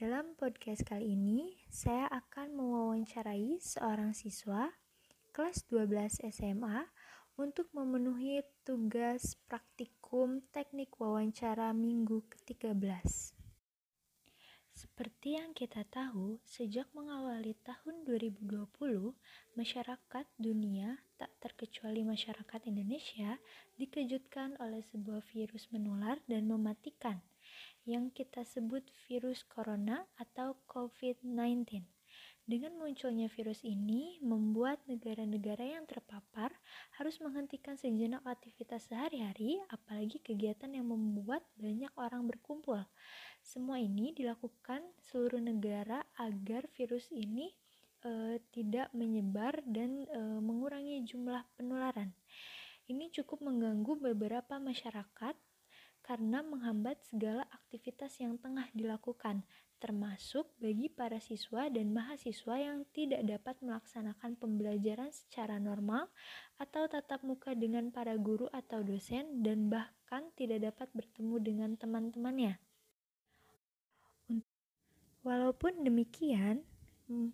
Dalam podcast kali ini, saya akan mewawancarai seorang siswa kelas 12 SMA untuk memenuhi tugas praktikum teknik wawancara minggu ke-13. Seperti yang kita tahu, sejak mengawali tahun 2020, masyarakat dunia, tak terkecuali masyarakat Indonesia, dikejutkan oleh sebuah virus menular dan mematikan, yang kita sebut virus corona atau COVID-19. Dengan munculnya virus ini, membuat negara-negara yang terpapar harus menghentikan sejenak aktivitas sehari-hari, apalagi kegiatan yang membuat banyak orang berkumpul. Semua ini dilakukan seluruh negara agar virus ini e, tidak menyebar dan e, mengurangi jumlah penularan. Ini cukup mengganggu beberapa masyarakat karena menghambat segala aktivitas yang tengah dilakukan, termasuk bagi para siswa dan mahasiswa yang tidak dapat melaksanakan pembelajaran secara normal atau tatap muka dengan para guru atau dosen dan bahkan tidak dapat bertemu dengan teman-temannya. Walaupun demikian,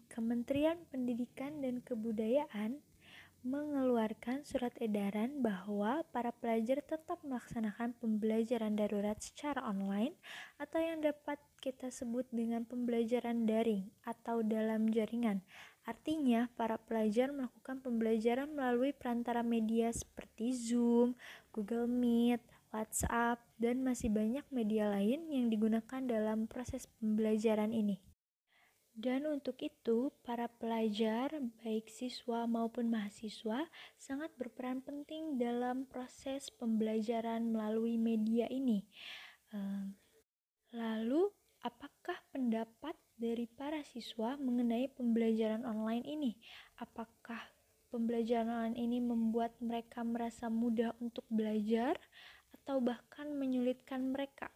Kementerian Pendidikan dan Kebudayaan mengeluarkan surat edaran bahwa para pelajar tetap melaksanakan pembelajaran darurat secara online atau yang dapat kita sebut dengan pembelajaran daring atau dalam jaringan. Artinya, para pelajar melakukan pembelajaran melalui perantara media seperti Zoom, Google Meet, WhatsApp, dan masih banyak media lain yang digunakan dalam proses pembelajaran ini. Dan untuk itu, para pelajar, baik siswa maupun mahasiswa, sangat berperan penting dalam proses pembelajaran melalui media ini. Lalu, apakah pendapat dari para siswa mengenai pembelajaran online ini? Apakah pembelajaran online ini membuat mereka merasa mudah untuk belajar, atau bahkan menyulitkan mereka?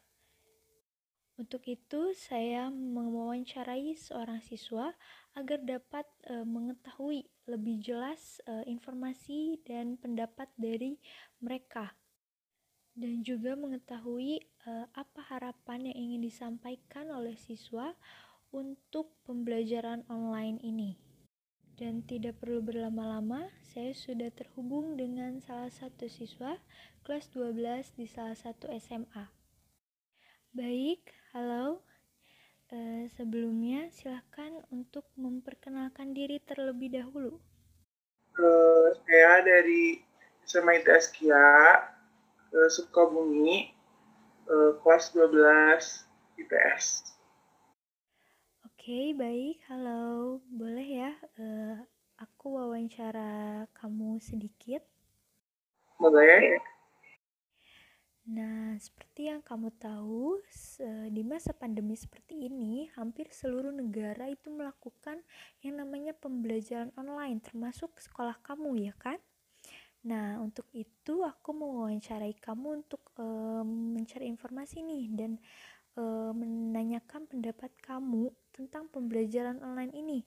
Untuk itu, saya mewawancarai seorang siswa agar dapat e, mengetahui lebih jelas e, informasi dan pendapat dari mereka, dan juga mengetahui e, apa harapan yang ingin disampaikan oleh siswa untuk pembelajaran online ini. Dan tidak perlu berlama-lama, saya sudah terhubung dengan salah satu siswa kelas 12 di salah satu SMA. Baik, halo. Uh, sebelumnya, silahkan untuk memperkenalkan diri terlebih dahulu. Uh, saya dari SMA ITS Kia, uh, Sukabumi, uh, kelas 12 IPS. Oke, okay, baik. Halo, boleh ya uh, aku wawancara kamu sedikit? Boleh. Nah, seperti yang kamu tahu, di masa pandemi seperti ini, hampir seluruh negara itu melakukan yang namanya pembelajaran online, termasuk sekolah kamu, ya kan? Nah, untuk itu aku mau wawancarai kamu untuk um, mencari informasi nih dan um, menanyakan pendapat kamu tentang pembelajaran online ini.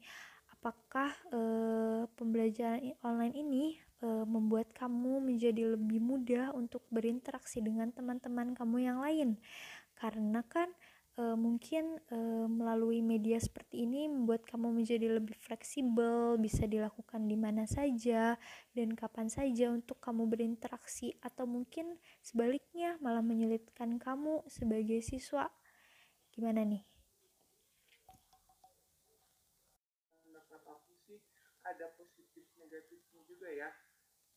Apakah um, pembelajaran online ini e, membuat kamu menjadi lebih mudah untuk berinteraksi dengan teman-teman kamu yang lain. Karena kan e, mungkin e, melalui media seperti ini membuat kamu menjadi lebih fleksibel bisa dilakukan di mana saja dan kapan saja untuk kamu berinteraksi atau mungkin sebaliknya malah menyulitkan kamu sebagai siswa. Gimana nih? Ada positif negatifnya juga ya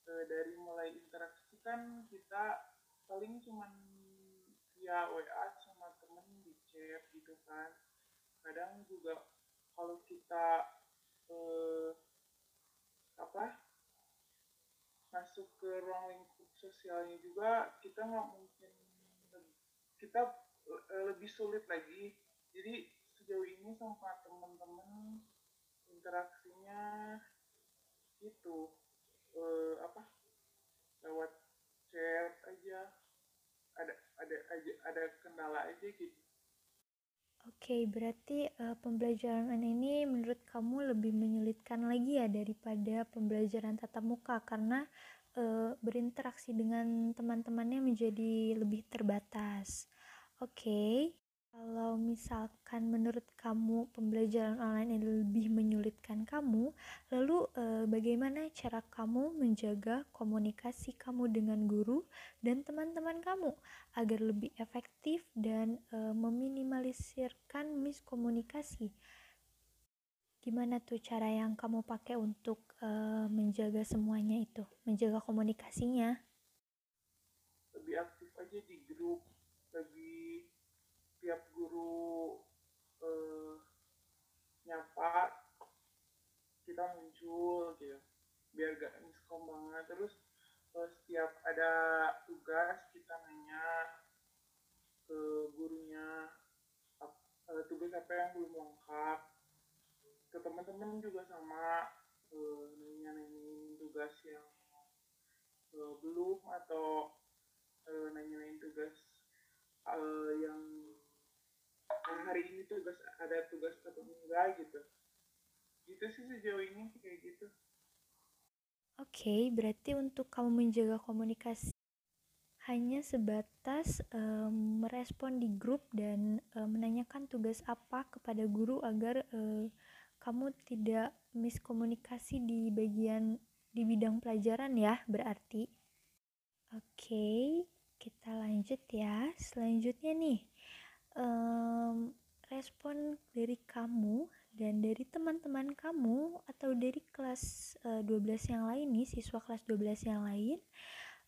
e, dari mulai interaksi kan kita paling cuman via WA sama temen di chat gitu kan. Kadang juga kalau kita e, apa? Masuk ke ruang lingkup sosialnya juga kita nggak mungkin kita e, lebih sulit lagi. Jadi sejauh ini sama teman-teman interaksinya itu uh, apa lewat chat aja ada ada aja ada kendala aja gitu Oke, berarti uh, pembelajaran ini menurut kamu lebih menyulitkan lagi ya daripada pembelajaran tatap muka karena uh, berinteraksi dengan teman-temannya menjadi lebih terbatas. Oke. Misalkan menurut kamu pembelajaran online ini lebih menyulitkan kamu, lalu e, bagaimana cara kamu menjaga komunikasi kamu dengan guru dan teman-teman kamu agar lebih efektif dan e, meminimalisirkan miskomunikasi? Gimana tuh cara yang kamu pakai untuk e, menjaga semuanya itu, menjaga komunikasinya? Lebih aktif aja di grup, tiap guru uh, nyapa kita muncul gitu. Biar gak miskom banget. Terus uh, setiap ada tugas kita nanya ke gurunya uh, tugas apa yang belum lengkap. Ke teman-teman juga sama uh, nanya nanyain tugas yang uh, belum atau uh, nanya-nanyain tugas uh, yang hari ini tugas ada tugas atau enggak gitu. Gitu sih sejauh ini kayak gitu. Oke okay, berarti untuk kamu menjaga komunikasi hanya sebatas um, merespon di grup dan um, menanyakan tugas apa kepada guru agar um, kamu tidak miskomunikasi di bagian di bidang pelajaran ya berarti. Oke okay, kita lanjut ya. Selanjutnya nih um, respon dari kamu dan dari teman-teman kamu atau dari kelas uh, eh, 12 yang lain nih siswa kelas 12 yang lain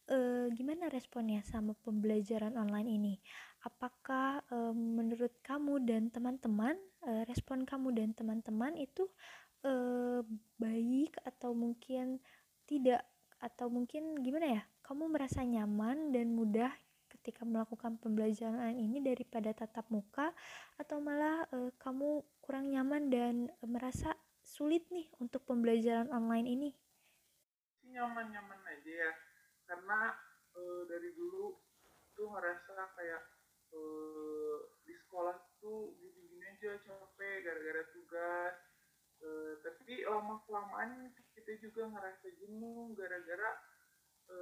uh, gimana responnya sama pembelajaran online ini? Apakah uh, menurut kamu dan teman-teman uh, respon kamu dan teman-teman itu uh, baik atau mungkin tidak? Atau mungkin gimana ya? Kamu merasa nyaman dan mudah ketika melakukan pembelajaran ini daripada tatap muka atau malah e, kamu kurang nyaman dan e, merasa sulit nih untuk pembelajaran online ini? Nyaman-nyaman aja ya, karena e, dari dulu tuh ngerasa kayak e, di sekolah tuh gini-gini aja capek gara-gara tugas. E, tapi lama kelamaan kita juga ngerasa jenuh gara-gara e,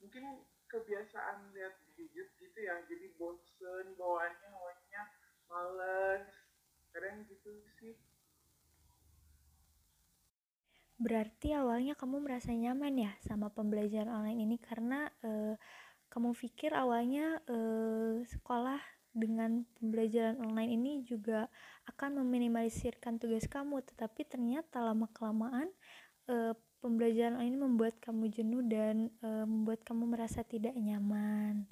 mungkin kebiasaan lihat gadget gitu ya. Jadi bosen bawaannya hawanya males. Kadang gitu sih. Berarti awalnya kamu merasa nyaman ya sama pembelajaran online ini karena uh, kamu pikir awalnya uh, sekolah dengan pembelajaran online ini juga akan meminimalisirkan tugas kamu, tetapi ternyata lama kelamaan uh, pembelajaran ini membuat kamu jenuh dan e, membuat kamu merasa tidak nyaman.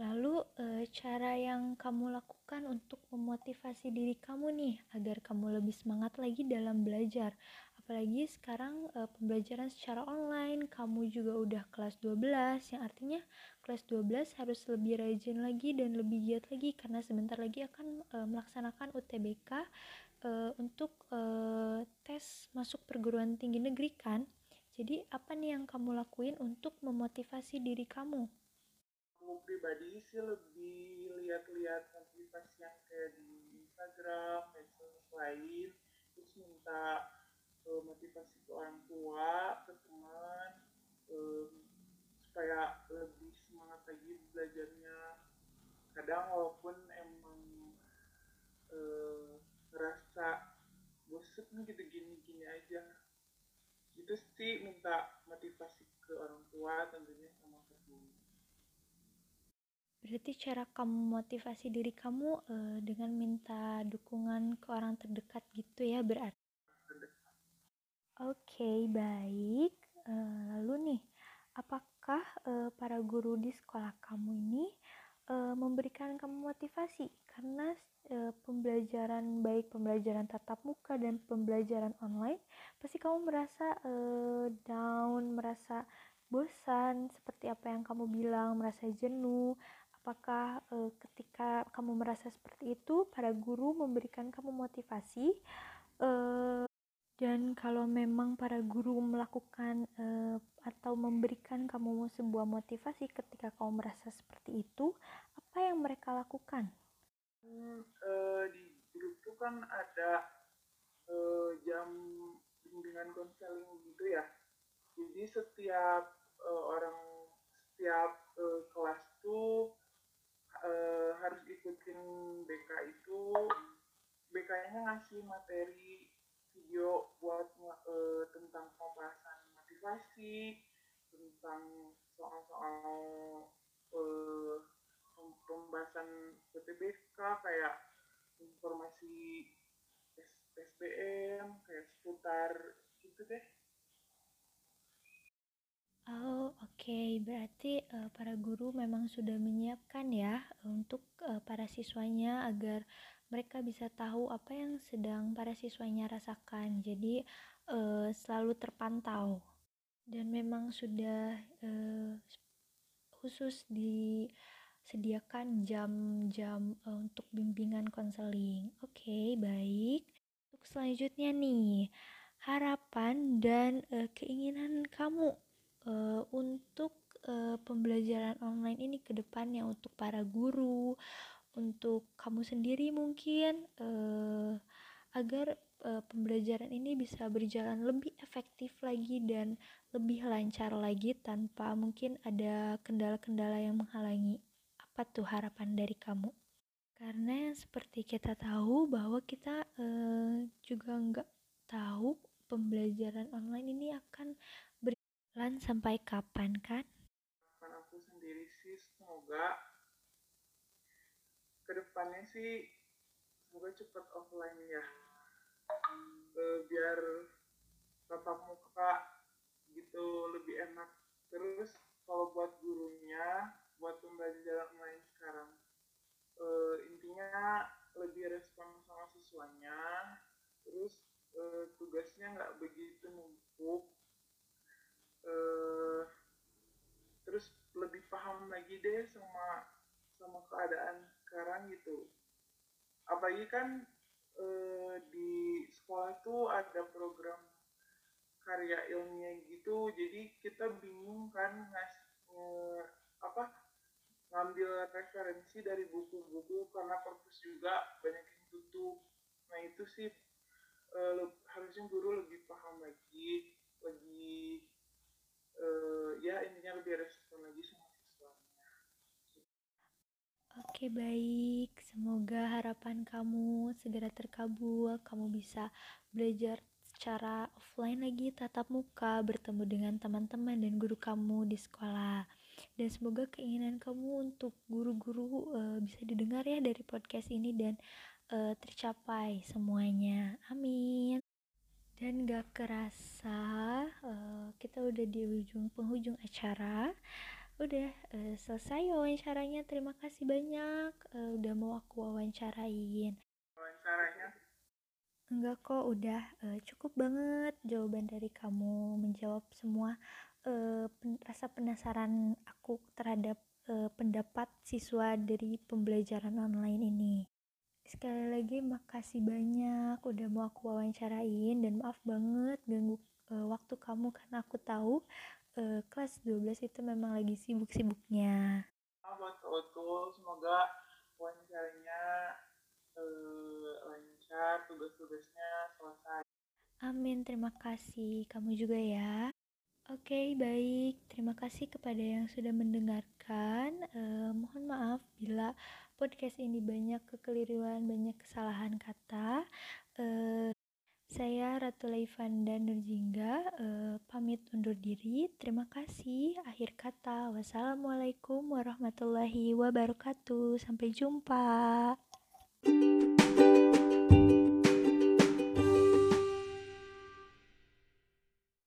Lalu e, cara yang kamu lakukan untuk memotivasi diri kamu nih agar kamu lebih semangat lagi dalam belajar. Apalagi sekarang e, pembelajaran secara online, kamu juga udah kelas 12 yang artinya kelas 12 harus lebih rajin lagi dan lebih giat lagi karena sebentar lagi akan e, melaksanakan UTBK uh, untuk uh, tes masuk perguruan tinggi negeri kan? Jadi apa nih yang kamu lakuin untuk memotivasi diri kamu? Aku pribadi sih lebih lihat-lihat motivasi yang kayak di Instagram medsos lain terus minta uh, motivasi ke orang tua ke teman um, supaya lebih semangat lagi belajarnya. Kadang walaupun emang uh, ngerasa bosen gitu gini-gini aja. Itu sih minta motivasi ke orang tua tentunya sama guru. Berarti cara kamu motivasi diri kamu uh, dengan minta dukungan ke orang terdekat gitu ya berarti? Oke okay, baik. Uh, lalu nih apakah uh, para guru di sekolah kamu ini uh, memberikan kamu motivasi karena uh, pembelajaran baik pembelajaran tatap muka dan pembelajaran online pasti kamu merasa uh, down merasa bosan seperti apa yang kamu bilang merasa jenuh Apakah ketika kamu merasa seperti itu, para guru memberikan kamu motivasi? Dan kalau memang para guru melakukan uh, atau memberikan kamu sebuah motivasi ketika kamu merasa seperti itu, apa yang mereka lakukan? Hmm, uh, di grup itu kan ada uh, jam bimbingan konseling gitu ya. Jadi setiap uh, orang setiap uh, kelas tuh uh, harus ikutin BK itu BK-nya ngasih materi video buat uh, tentang pembahasan motivasi tentang soal-soal uh, pembahasan PTBK kayak informasi SBM kayak seputar gitu deh Oh, oke. Okay. Berarti uh, para guru memang sudah menyiapkan ya untuk uh, para siswanya agar mereka bisa tahu apa yang sedang para siswanya rasakan. Jadi uh, selalu terpantau. Dan memang sudah uh, khusus disediakan jam-jam uh, untuk bimbingan konseling. Oke, okay, baik. Untuk selanjutnya nih, harapan dan uh, keinginan kamu uh, untuk uh, pembelajaran online ini ke depannya untuk para guru, untuk kamu sendiri mungkin uh, agar uh, pembelajaran ini bisa berjalan lebih efektif lagi dan lebih lancar lagi tanpa mungkin ada kendala-kendala yang menghalangi. Apa tuh harapan dari kamu? Karena seperti kita tahu bahwa kita uh, juga nggak tahu pembelajaran online ini akan Lan sampai kapan kan? Harapan aku sendiri sih semoga ke depannya sih semoga cepat offline ya. E, biar tatap muka gitu lebih enak. Terus kalau buat gurunya, buat pembelajaran online sekarang, e, intinya lebih respon sama siswanya. Terus e, tugasnya nggak begitu numpuk uh, terus lebih paham lagi deh sama sama keadaan sekarang gitu. Apalagi kan uh, di sekolah tuh ada program karya ilmiah gitu. Jadi kita bingung kan ngas uh, apa ngambil referensi dari buku-buku. Karena perpus juga banyak yang tutup. Nah itu sih uh, harusnya guru lebih paham lagi. Lebih uh, ya intinya lebih respon lagi sama Oke baik, semoga harapan kamu segera terkabul, kamu bisa belajar secara offline lagi tatap muka, bertemu dengan teman-teman dan guru kamu di sekolah. Dan semoga keinginan kamu untuk guru-guru uh, bisa didengar ya dari podcast ini dan uh, tercapai semuanya. Amin. Dan gak kerasa uh, kita udah di ujung penghujung acara. Udah uh, selesai wawancaranya. Terima kasih banyak uh, udah mau aku wawancarain. Wawancaranya? Enggak kok, udah uh, cukup banget jawaban dari kamu menjawab semua uh, pen rasa penasaran aku terhadap uh, pendapat siswa dari pembelajaran online ini. Sekali lagi makasih banyak udah mau aku wawancarain dan maaf banget ganggu uh, waktu kamu karena aku tahu uh, kelas 12 itu memang lagi sibuk-sibuknya. Betul, semoga wawancaranya uh, lancar, tugas-tugasnya selesai. Amin, terima kasih. Kamu juga ya. Oke, okay, baik. Terima kasih kepada yang sudah mendengarkan. Uh, mohon maaf bila podcast ini banyak kekeliruan, banyak kesalahan kata. Uh, saya Ratu Laifanda Nurjingga uh, pamit undur diri. Terima kasih. Akhir kata, wassalamualaikum warahmatullahi wabarakatuh. Sampai jumpa.